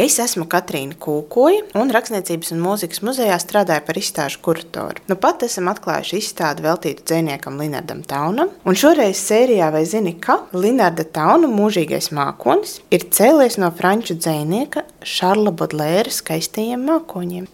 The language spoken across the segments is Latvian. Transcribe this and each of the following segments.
Es esmu Katrīna Kūkoja, un Rakstniecības un mūzikas muzejā strādāju par izstāžu kuratoru. Nu pat esam atklājuši izstādi veltītu dziniekam Linardam Taunam, un šoreiz sērijā vai zini, ka Linarda Tauna mūžīgais mākonis ir cēlies no franču dzinieka Šarla Bodlēra skaistajiem mākoņiem.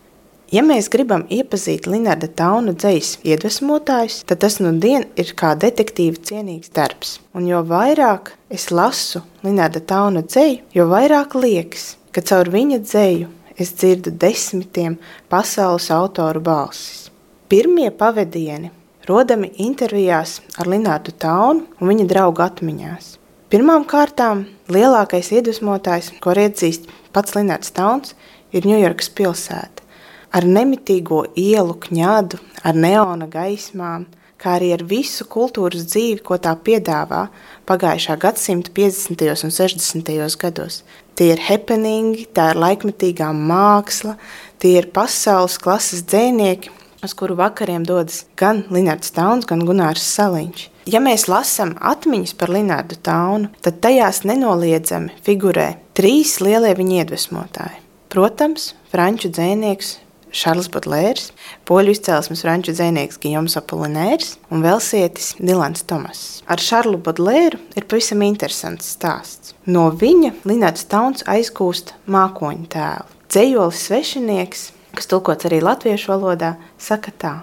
Ja mēs gribam iepazīt Linarda Tauna dzīs iedvesmotājus, tad tas nu dien ir kā detektīva cienīgs darbs. Un jo vairāk es lasu Linarda Tauna dzēju, jo vairāk liekas, ka caur viņa dzēju es dzirdu desmitiem pasaules autoru balsis. Pirmie pavadieni rodami intervijās ar Linārdu Taunu un viņa draugu atmiņās. Pirmām kārtām lielākais iedvesmotājs, ko iedzīst pats Linārds Tauns, ir Ņujorkas pilsēta. Ar nemitīgo ielu kņadu, ar neona gaismām, kā arī ar visu kultūras dzīvi, ko tā piedāvā pagājušā gadsimta 50. un 60. gados. Tie ir happeningi, tā ir laikmetīgā māksla, tie ir pasaules klases dzēnieki, uz kuru vakariem dodas gan Linārds Tauns, gan Gunārs Saliņš. Ja mēs lasām atmiņas par Linārdu Taunu, tad tajās nenoliedzami figurē trīs lielie viņa iedvesmotāji. Protams, franču dzēnieks Šarls Butlērs, poļu izcelsmes franču dzinieks Gijoms Apolinērs un velsietis Dilans Tomas. Ar Šarlu Butlēru ir pavisam interesants stāsts. No viņa Linārds Tauns aizgūst mākoņu tēlu. Dzējolis svešinieks, kas tulkots arī latviešu valodā, saka tā: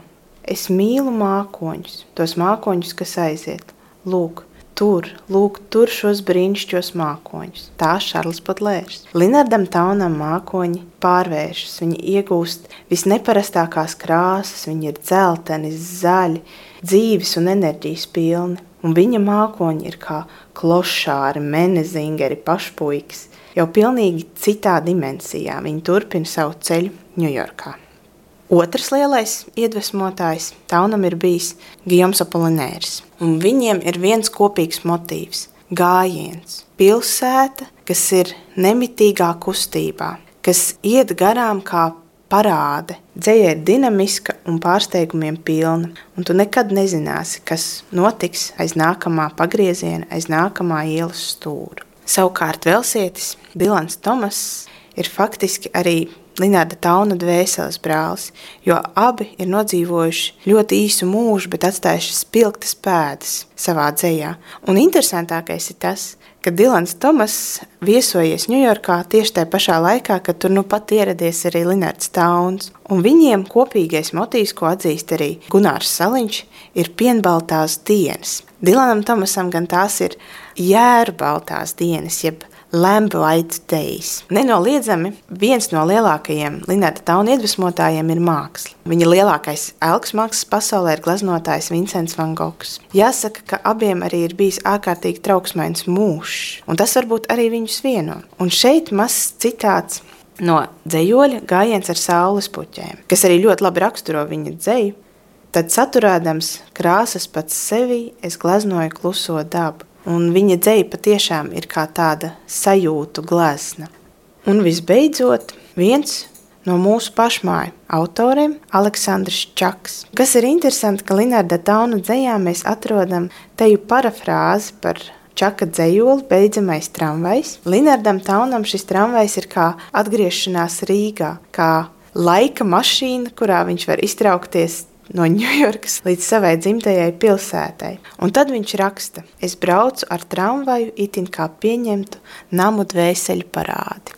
Es mīlu mākoņus, tos mākoņus, kas aiziet. Lūk, tur, lūk, tur šos brīnišķos mākoņus. Tā Šarls Butlērs. Linardam Taunam mākoņi pārvēršas, viņi iegūst visneparastākās krāsas, viņi ir dzelteni, zaļi, dzīves un enerģijas pilni. Un viņa mākoņi ir kā klošāri, menezingeri, pašpuikas, jau pilnīgi citā dimensijā. Viņi turpina savu ceļu Ņujorkā. Otrs lielais iedvesmotājs Taunam ir bijis Gijoms Apolinērs. Un viņiem ir viens kopīgs motīvs – gājiens. Pilsēta, kas ir nemitīgā kustībā, kas iet garām kā parāde. Dzēja ir dinamiska un pārsteigumiem pilna, un tu nekad nezināsi, kas notiks aiz nākamā pagrieziena, aiz nākamā ielas stūra. Savukārt Velsietis Dilans Tomas ir faktiski arī Linārda Tauna dvēseles brālis, jo abi ir nodzīvojuši ļoti īsu mūžu, bet atstājuši spilgtas pēdas savā dzējā. Un interesantākais ir tas, ka Dilans Tomas viesojies Ņujorkā tieši tajā pašā laikā, kad tur nu pat ieradies arī Linārds Tauns. Un viņiem kopīgais motīvs, ko atzīst arī Gunārs Saliņš, ir pienbaltās dienas. Dilanam Tomasam gan tās ir jērbaltās dienas, jeb Lamplight Days. Nenoliedzami viens no lielākajiem Linēta Tauna iedvesmotājiem ir māksla. Viņa lielākais elks mākslas pasaulē ir glaznotājs Vincents Van Gogs. Jāsaka, ka abiem arī ir bijis ārkārtīgi trauksmains mūžs, un tas varbūt arī viņus vieno. Un šeit mazs citāts no dzējoļa gājiens ar saules puķēm, kas arī ļoti labi raksturo viņa dzēju. Tad saturēdams krāsas pats sevi, es glaznoju kluso dabu Un viņa dzēja patiešām ir kā tāda sajūtu glezna. Un visbeidzot, viens no mūsu pašmāju autoriem, Aleksandrs Čaks. Kas ir interesanti, ka Linārda Tauna dzējā mēs atrodam teju parafrāzi par Čaka dzējoli beidzamais tramvajs. Linardam Taunam šis tramvajs ir kā atgriešanās Rīgā, kā laika mašīna, kurā viņš var iztraukties no Ņujorkas līdz savai dzimtajai pilsētai. Un tad viņš raksta: Es braucu ar tramvaju, itin kā pieņemtu namu dvēseli parādi.